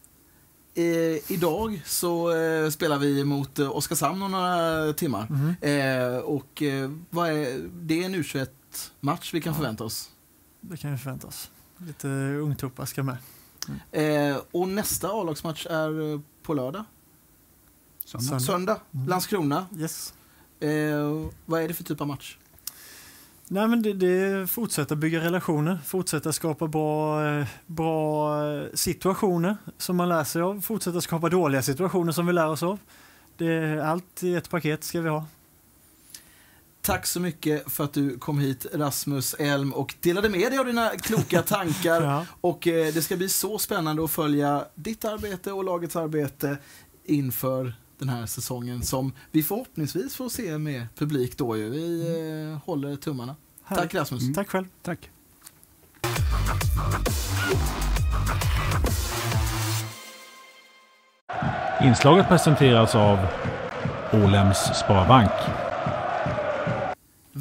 [SPEAKER 1] Eh, idag så eh, spelar vi mot eh, Oskarshamn om några timmar.
[SPEAKER 5] Mhm.
[SPEAKER 1] Eh, och eh, vad är, det är en U21-match vi kan
[SPEAKER 5] Ja.
[SPEAKER 1] förvänta oss.
[SPEAKER 5] Det kan vi förvänta oss. Lite ungtuppar ska med.
[SPEAKER 1] Eh, och nästa A-lagsmatch är eh, på lördag.
[SPEAKER 2] Söndag.
[SPEAKER 5] Söndag.
[SPEAKER 1] Söndag.
[SPEAKER 5] Mm.
[SPEAKER 1] Landskrona.
[SPEAKER 5] Yes.
[SPEAKER 1] Eh, vad är det för typ av match?
[SPEAKER 5] Nej, men det, det är fortsätta bygga relationer, fortsätta skapa bra, eh, bra eh, situationer som man lär sig av, fortsätta skapa dåliga situationer som vi lär oss av. Det är allt i ett paket ska vi ha.
[SPEAKER 1] Tack så mycket för att du kom hit Rasmus Elm och delade med dig av dina kloka tankar.
[SPEAKER 5] Ja.
[SPEAKER 1] Och eh, det ska bli så spännande att följa ditt arbete och lagets arbete inför den här säsongen som vi förhoppningsvis får se med publik då ju. Vi eh, håller tummarna.
[SPEAKER 5] Härligt.
[SPEAKER 1] Tack Rasmus.
[SPEAKER 2] Mm.
[SPEAKER 5] Tack själv.
[SPEAKER 2] Tack.
[SPEAKER 4] Inslaget presenteras av Ålems Sparbank.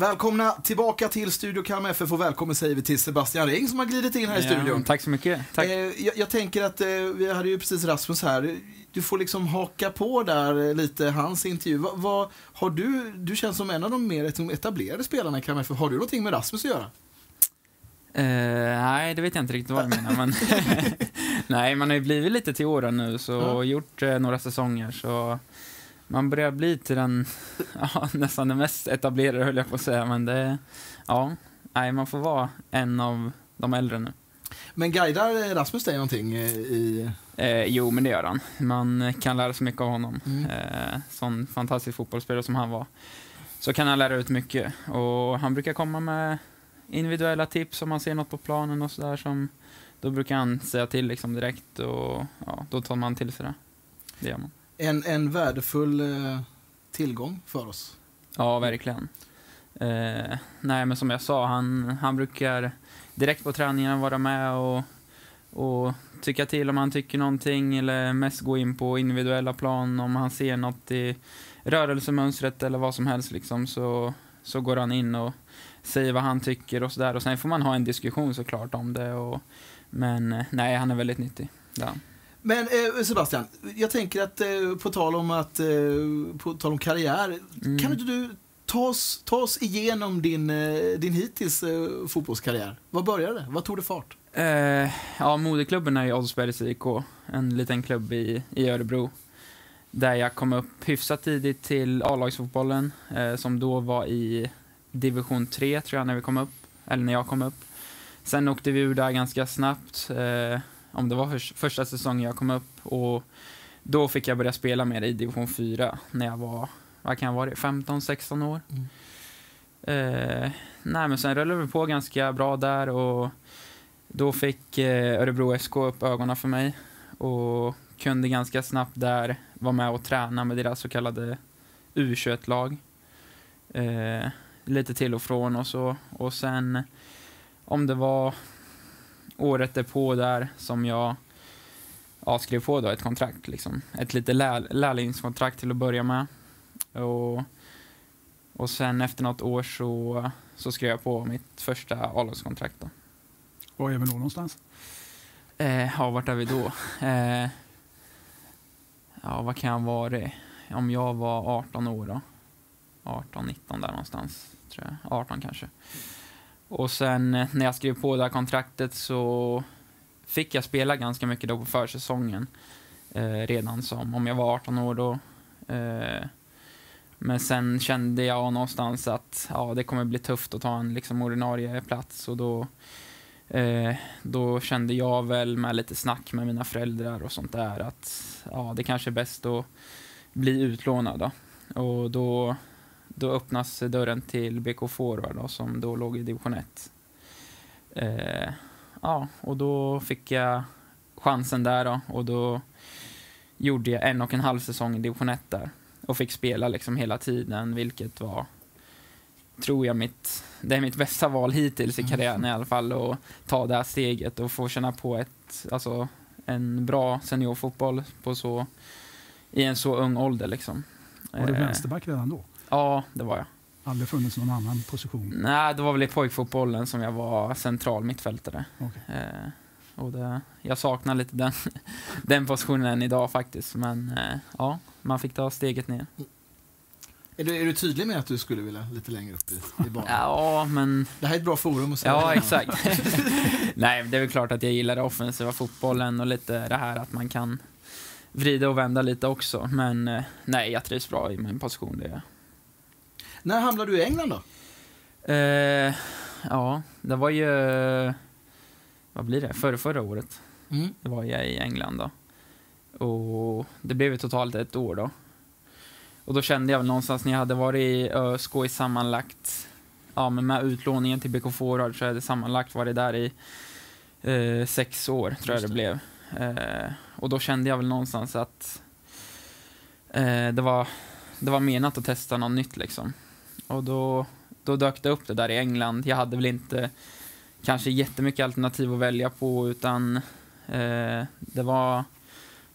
[SPEAKER 1] Välkomna tillbaka till Studio Kalmar FF och välkommen säger vi till Sebastian Ring som har glidit in här i studion.
[SPEAKER 6] tack så mycket. Tack.
[SPEAKER 1] Eh, jag, jag tänker att eh, vi hade ju precis Rasmus här. Du får liksom haka på där eh, lite hans intervju. Va, vad har du, du känns som en av de mer etablerade spelarna i Kalmar FF. Har du någonting med Rasmus att göra?
[SPEAKER 6] Eh, nej, det vet jag inte riktigt vad du menar. Men nej, man har ju blivit lite till åren nu så,
[SPEAKER 1] Ja.
[SPEAKER 6] och gjort eh, några säsonger. Så man börjar bli till den, ja, nästan den mest etablerade höll jag på att säga. Men det, ja, nej, man får vara en av de äldre nu.
[SPEAKER 1] Men guidar Rasmus dig någonting eh, i...
[SPEAKER 6] Eh, jo, men det gör han. Man kan lära sig mycket av honom.
[SPEAKER 1] Mm.
[SPEAKER 6] Eh, sån fantastisk fotbollsspelare som han var. Så kan han lära ut mycket. Och han brukar komma med individuella tips om man ser något på planen och sådär som då brukar han säga till liksom direkt och ja, då tar man till sig det. Det gör man.
[SPEAKER 1] En, en värdefull eh, tillgång för oss.
[SPEAKER 6] Ja, verkligen. Eh, nej, men som jag sa, han, han brukar direkt på träningarna vara med och, och tycka till om han tycker någonting eller mest gå in på individuella plan om han ser något i rörelsemönstret eller vad som helst liksom så, så går han in och säger vad han tycker och sådär och sen får man ha en diskussion såklart om det och, men eh, nej, han är väldigt nyttig. Ja.
[SPEAKER 1] Men eh, Sebastian, jag tänker att eh, på tal om att eh, på tal om karriär,
[SPEAKER 6] Mm.
[SPEAKER 1] kan inte du ta oss, ta oss igenom din, eh, din hittills eh, fotbollskarriär? Vad började det? Vad tog det fart?
[SPEAKER 6] Eh, ja, moderklubben är ju Oldsbergs IK, en liten klubb i, i Örebro. Där jag kom upp hyfsat tidigt till A-lagsfotbollen, som då var i division 3 tror jag när vi kom upp, eller när jag kom upp. Sen åkte vi ur där ganska snabbt, om det var för, första säsongen jag kom upp. Och då fick jag börja spela med i division 4 när jag var, vad kan jag vara, 15-16 år.
[SPEAKER 1] Mm.
[SPEAKER 6] Eh, nej, men sen rullade vi på ganska bra där och då fick eh, Örebro SK upp ögonen för mig och kunde ganska snabbt där vara med och träna med deras så kallade U21-lag. Eh, lite till och från och så. Och sen om det var året därpå där som jag ja, skrev på då ett kontrakt. Liksom. Ett lite lär, lärlingskontrakt till att börja med. Och, och sen efter något år så, så skrev jag på mitt första A-lagskontrakt. då.
[SPEAKER 2] Var är vi då någonstans?
[SPEAKER 6] Eh, ja, vart är vi då? Eh, ja, vad kan jag varit? Om jag var 18 år då? 18, 19 där någonstans, tror jag. 18 kanske. Och sen eh, när jag skrev på det här kontraktet så fick jag spela ganska mycket då på försäsongen. Eh, redan som om jag var 18 år då. Eh, men sen kände jag någonstans att ja, det kommer bli tufft att ta en liksom, ordinarie plats och då Eh, då kände jag väl med lite snack med mina föräldrar och sånt där att ja, det kanske är bäst att bli utlånad. Då. Och då, då öppnas dörren till BK Forward då, som då låg i division 1. Eh, ja, och då fick jag chansen där då, och då gjorde jag en och en halv säsong i division 1 där och fick spela liksom hela tiden, vilket var tror jag mitt, det är mitt bästa val hittills i
[SPEAKER 1] Mm.
[SPEAKER 6] karriären i alla fall att ta det här steget och få känna på ett, alltså, en bra seniorfotboll på så, i en så ung ålder. Liksom.
[SPEAKER 2] Var du
[SPEAKER 6] Eh,
[SPEAKER 2] vänsterback redan då?
[SPEAKER 6] Ja, det var jag.
[SPEAKER 2] Aldrig funnits någon annan position?
[SPEAKER 6] Nej, det var väl i pojkfotbollen som jag var central mittfältare.
[SPEAKER 2] Okej.
[SPEAKER 6] Eh, och det, jag saknar lite den, den positionen idag faktiskt, men eh, ja, man fick ta steget ner.
[SPEAKER 1] Är du, är du tydlig med att du skulle vilja lite längre upp i, i banan?
[SPEAKER 6] Ja, men
[SPEAKER 1] Det här är ett bra forum att säga
[SPEAKER 6] Ja,
[SPEAKER 1] det.
[SPEAKER 6] exakt. Nej, det är väl klart att jag gillar den offensiva fotbollen och lite det här att man kan vrida och vända lite också. Men eh, nej, jag trivs bra i min position. Det.
[SPEAKER 1] När hamnade du i England då?
[SPEAKER 6] Eh, ja, det var ju... Vad blir det? Förra, förra året
[SPEAKER 1] Mm.
[SPEAKER 6] det var jag i England då. Och det blev ju totalt ett år då. Och då kände jag väl någonstans när jag hade varit i ÖSK i sammanlagt, ja men med utlåningen till BK Forward så hade jag sammanlagt varit där i eh, sex år tror jag
[SPEAKER 1] Just
[SPEAKER 6] det blev. Eh, och då kände jag väl någonstans att eh, det, var, det var menat att testa något nytt liksom. Och då, då dök det upp det där i England. Jag hade väl inte kanske jättemycket alternativ att välja på utan eh, det var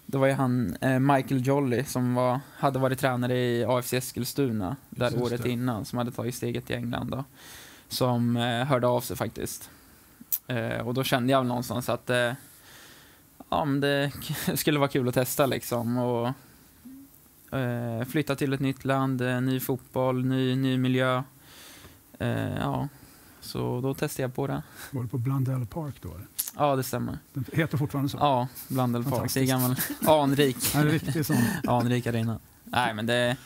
[SPEAKER 6] det var ju han eh, Michael Jolly som var, hade varit tränare i AFC Eskilstuna där
[SPEAKER 2] Just
[SPEAKER 6] året
[SPEAKER 2] det.
[SPEAKER 6] innan, som hade tagit steget till England då, som eh, hörde av sig faktiskt. Eh, och då kände jag väl någonstans att eh, ja, men det skulle vara kul att testa liksom. Och, eh, flytta till ett nytt land, eh, ny fotboll, ny, ny miljö. Eh, ja, så då testade jag på det.
[SPEAKER 2] Var du på Blundell Park då? eller?
[SPEAKER 6] Ja, det stämmer.
[SPEAKER 2] Den heter fortfarande så?
[SPEAKER 6] Ja, Blandel Park. Det är gammal anrik.
[SPEAKER 2] En riktig sån.
[SPEAKER 6] anrik arena. Nej, men det...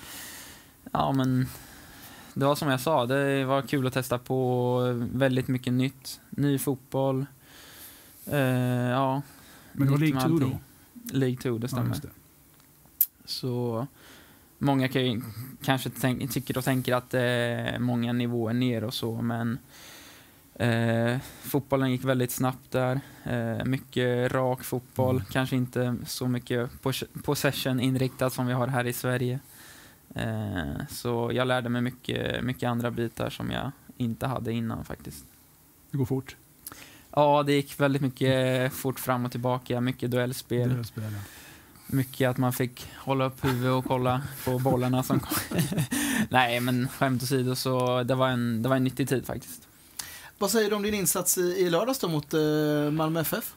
[SPEAKER 6] Ja, men... Det var som jag sa, det var kul att testa på väldigt mycket nytt. Ny fotboll. Eh, ja.
[SPEAKER 2] Men det var League
[SPEAKER 6] med
[SPEAKER 2] 2 då?
[SPEAKER 6] League 2, det
[SPEAKER 2] Ja,
[SPEAKER 6] stämmer.
[SPEAKER 2] det.
[SPEAKER 6] Så många kan ju, kanske tänk, tycker och tänker att det är många nivåer ner och så, men eh, fotbollen gick väldigt snabbt där. Eh, mycket rak fotboll,
[SPEAKER 2] Mm.
[SPEAKER 6] kanske inte så mycket pos- possession inriktat som vi har här i Sverige. Eh, så jag lärde mig mycket, mycket andra bitar som jag inte hade innan faktiskt.
[SPEAKER 2] Det går fort.
[SPEAKER 6] Ja, det gick väldigt mycket fort fram och tillbaka, mycket duellspel.
[SPEAKER 2] Duellspel, ja.
[SPEAKER 6] Mycket att man fick hålla upp huvudet och kolla på bollarna som kom. Nej, men skämt åsido så det var en, det var en nyttig tid faktiskt.
[SPEAKER 1] Vad säger du om din insats i, i lördags då mot eh, Malmö FF?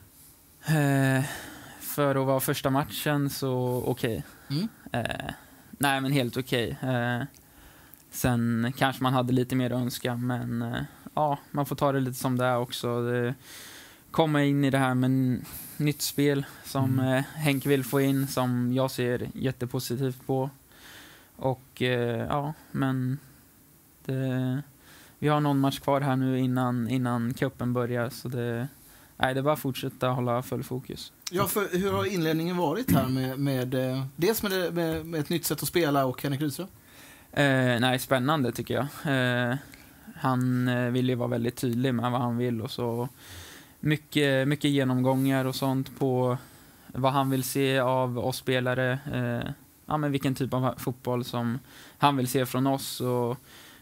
[SPEAKER 6] Eh, för att vara första matchen så okej.
[SPEAKER 1] Mm.
[SPEAKER 6] Eh, nej, men helt okej. Eh, sen kanske man hade lite mer att önska, men eh, ja, man får ta det lite som det är också. Det, komma in i det här med nytt spel som
[SPEAKER 2] Mm.
[SPEAKER 6] eh, Henke vill få in, som jag ser jättepositivt på. Och eh, ja, men det, vi har någon match kvar här nu innan, innan cupen börjar, så det, nej, det är bara att fortsätta hålla full fokus.
[SPEAKER 1] Ja, för hur har inledningen varit här med, med eh, dels med, det, med, med ett nytt sätt att spela och Henrik Rydström?
[SPEAKER 6] Eh, nej, spännande tycker jag. Eh, han vill ju vara väldigt tydlig med vad han vill och så mycket, mycket genomgångar och sånt på vad han vill se av oss spelare. Eh, ja, men vilken typ av fotboll som han vill se från oss och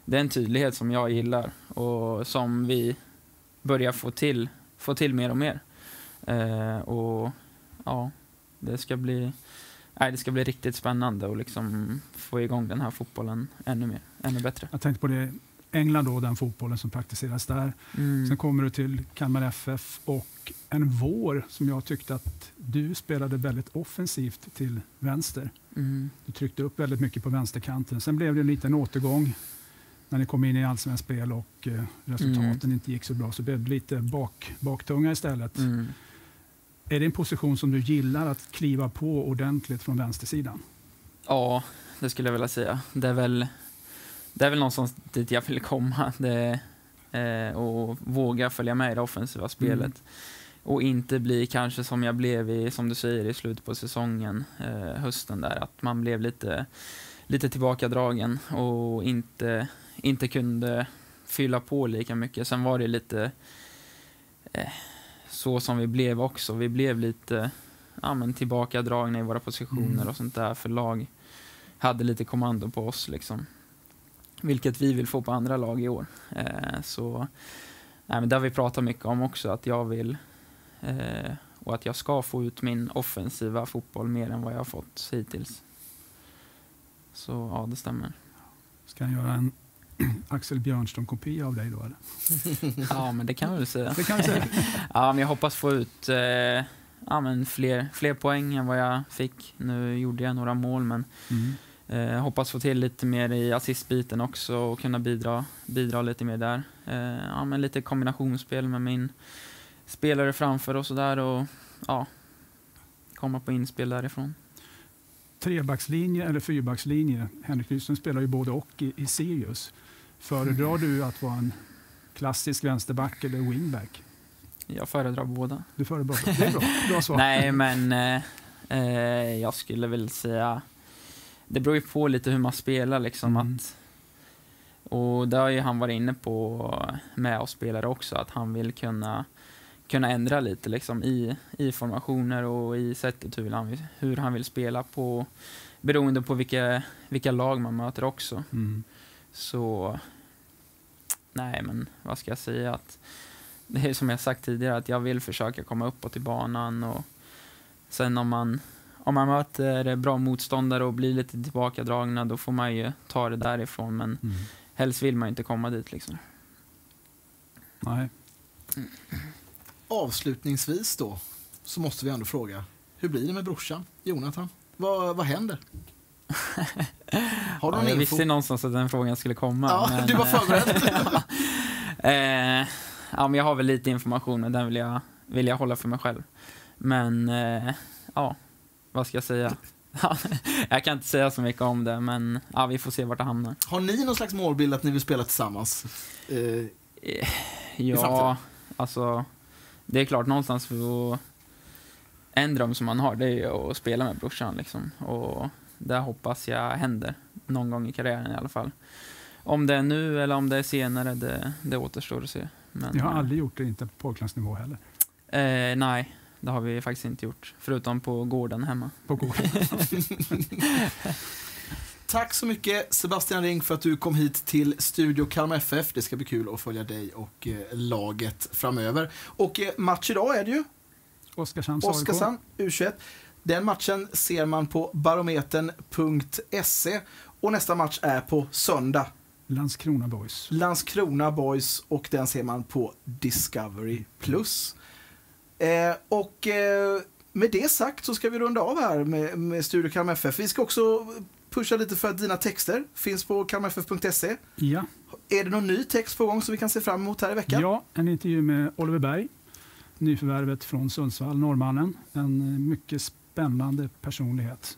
[SPEAKER 6] det är en tydlighet som jag gillar och som vi börjar få till, få till mer och mer. Eh, och ja, det ska bli Nej, det ska bli riktigt spännande att liksom få igång den här fotbollen ännu mer, ännu bättre.
[SPEAKER 2] Jag tänkte på det, England då, den fotbollen som praktiseras där.
[SPEAKER 6] Mm.
[SPEAKER 2] Sen kommer du till Kalmar FF och en vår som jag tyckte att du spelade väldigt offensivt till vänster.
[SPEAKER 6] Mm.
[SPEAKER 2] Du tryckte upp väldigt mycket på vänsterkanten. Sen blev det en liten återgång när ni kom in i allsvenskt spel och eh, resultaten
[SPEAKER 6] Mm.
[SPEAKER 2] inte gick så bra. Så blev det lite bak, baktunga istället.
[SPEAKER 6] Mm.
[SPEAKER 2] Är det en position som du gillar att kliva på ordentligt från vänstersidan?
[SPEAKER 6] Ja, det skulle jag vilja säga. Det är väl, det är väl någonstans dit jag vill komma. Det, eh, och våga följa med i det offensiva spelet. Och inte bli kanske som jag blev i, som du säger, i slutet på säsongen, eh, hösten där. Att man blev lite, lite tillbakadragen och inte, inte kunde fylla på lika mycket. Sen var det lite eh, så som vi blev också. Vi blev lite ja, men tillbakadragna i våra positioner
[SPEAKER 2] Mm.
[SPEAKER 6] och sånt där. För lag hade lite kommando på oss liksom. Vilket vi vill få på andra lag i år. Eh, så nej, men det har vi pratat mycket om också, att jag vill eh, och att jag ska få ut min offensiva fotboll mer än vad jag har fått hittills. Så ja, det stämmer.
[SPEAKER 2] Ska han göra en Axel Björnström-kopia av dig då? Eller?
[SPEAKER 6] Ja, men det kan jag väl säga.
[SPEAKER 2] Det kan vi säga.
[SPEAKER 6] Ja, men jag hoppas få ut eh, ja, men fler, fler poäng än vad jag fick. Nu gjorde jag några mål, men
[SPEAKER 2] Mm.
[SPEAKER 6] Eh, hoppas få till lite mer i assistbiten också och kunna bidra, bidra lite mer där. Eh, ja, men lite kombinationsspel med min spelare framför och sådär och ja, komma på inspel därifrån.
[SPEAKER 2] Trebackslinje eller fyrbackslinje? Henrik Rydström spelar ju både och i, i Sirius. Föredrar du att vara en klassisk vänsterback eller wingback?
[SPEAKER 6] Jag föredrar båda.
[SPEAKER 2] Du föredrar Det är bra. Bra svar.
[SPEAKER 6] Nej, men eh, eh, jag skulle väl säga... Det beror ju på lite hur man spelar liksom.
[SPEAKER 2] Mm.
[SPEAKER 6] Att, och det har ju han varit inne på med oss spelare också, att han vill kunna, kunna ändra lite liksom i, i formationer och i sättet hur han, hur han vill spela på, beroende på vilka, vilka lag man möter också.
[SPEAKER 2] Mm.
[SPEAKER 6] Så, nej men vad ska jag säga? Att det är som jag sagt tidigare, att jag vill försöka komma uppåt i banan och sen om man, om man möter bra motståndare och blir lite tillbakadragna, då får man ju ta det därifrån. Men
[SPEAKER 2] Mm.
[SPEAKER 6] helst vill man ju inte komma dit liksom.
[SPEAKER 2] Nej.
[SPEAKER 1] Avslutningsvis då, så måste vi ändå fråga. Hur blir det med brorsan, Jonathan? Vad, vad händer? Har du
[SPEAKER 6] Ja, jag
[SPEAKER 1] info?
[SPEAKER 6] visste någonstans att den frågan skulle komma.
[SPEAKER 1] Ja,
[SPEAKER 6] men,
[SPEAKER 1] du var
[SPEAKER 6] eh,
[SPEAKER 1] förberedd.
[SPEAKER 6] eh, ja, men jag har väl lite information, men den vill jag, vill jag hålla för mig själv. Men, eh, ja, vad ska jag säga? jag kan inte säga så mycket om det, men ja, vi får se vart det hamnar.
[SPEAKER 1] Har ni någon slags målbild att ni vill spela tillsammans? Eh,
[SPEAKER 6] Eh? Ja, alltså, det är klart någonstans för att, en dröm som man har, det är ju att spela med brorsan liksom. Och det hoppas jag händer någon gång i karriären i alla fall. Om det är nu eller om det är senare, det, det återstår att se. Men,
[SPEAKER 2] Jag har aldrig gjort det, inte på pojklansnivå heller.
[SPEAKER 6] Eh, nej, det har vi faktiskt inte gjort. Förutom på gården hemma.
[SPEAKER 2] På gården.
[SPEAKER 1] Tack så mycket Sebastian Ring för att du kom hit till Studio Kalmar FF. Det ska bli kul att följa dig och eh, laget framöver. Och eh, match idag är det ju.
[SPEAKER 2] Oskarshamns AIK.
[SPEAKER 1] Oskarshamn U21. Den matchen ser man på barometern.se och nästa match är på söndag.
[SPEAKER 2] Landskrona Boys.
[SPEAKER 1] Landskrona Boys och den ser man på Discovery+. Plus. Eh, och eh, med det sagt så ska vi runda av här med, med Studio Kalmar FF. Vi ska också pusha lite för att dina texter finns på kalmarff.se.
[SPEAKER 2] Ja.
[SPEAKER 1] Är det någon ny text på gång som vi kan se fram emot här i veckan?
[SPEAKER 2] ja, en intervju med Oliver Berg. Nyförvärvet från Sundsvall, norrmannen. En eh, mycket spännande personlighet.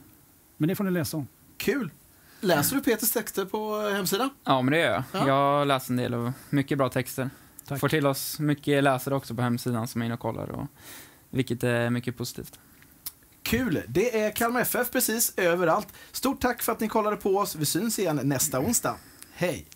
[SPEAKER 2] Men det får ni läsa om.
[SPEAKER 1] Kul! Läser du Peters texter på eh, hemsidan?
[SPEAKER 6] Ja, men det gör jag.
[SPEAKER 1] Ja.
[SPEAKER 6] Jag läst en del och mycket bra texter.
[SPEAKER 2] Tack.
[SPEAKER 6] Får till oss mycket läsare också på hemsidan som är inne och kollar. Och, vilket är mycket positivt.
[SPEAKER 1] Kul! Det är Kalmar FF precis överallt. Stort tack för att ni kollade på oss. Vi syns igen nästa onsdag. Hej!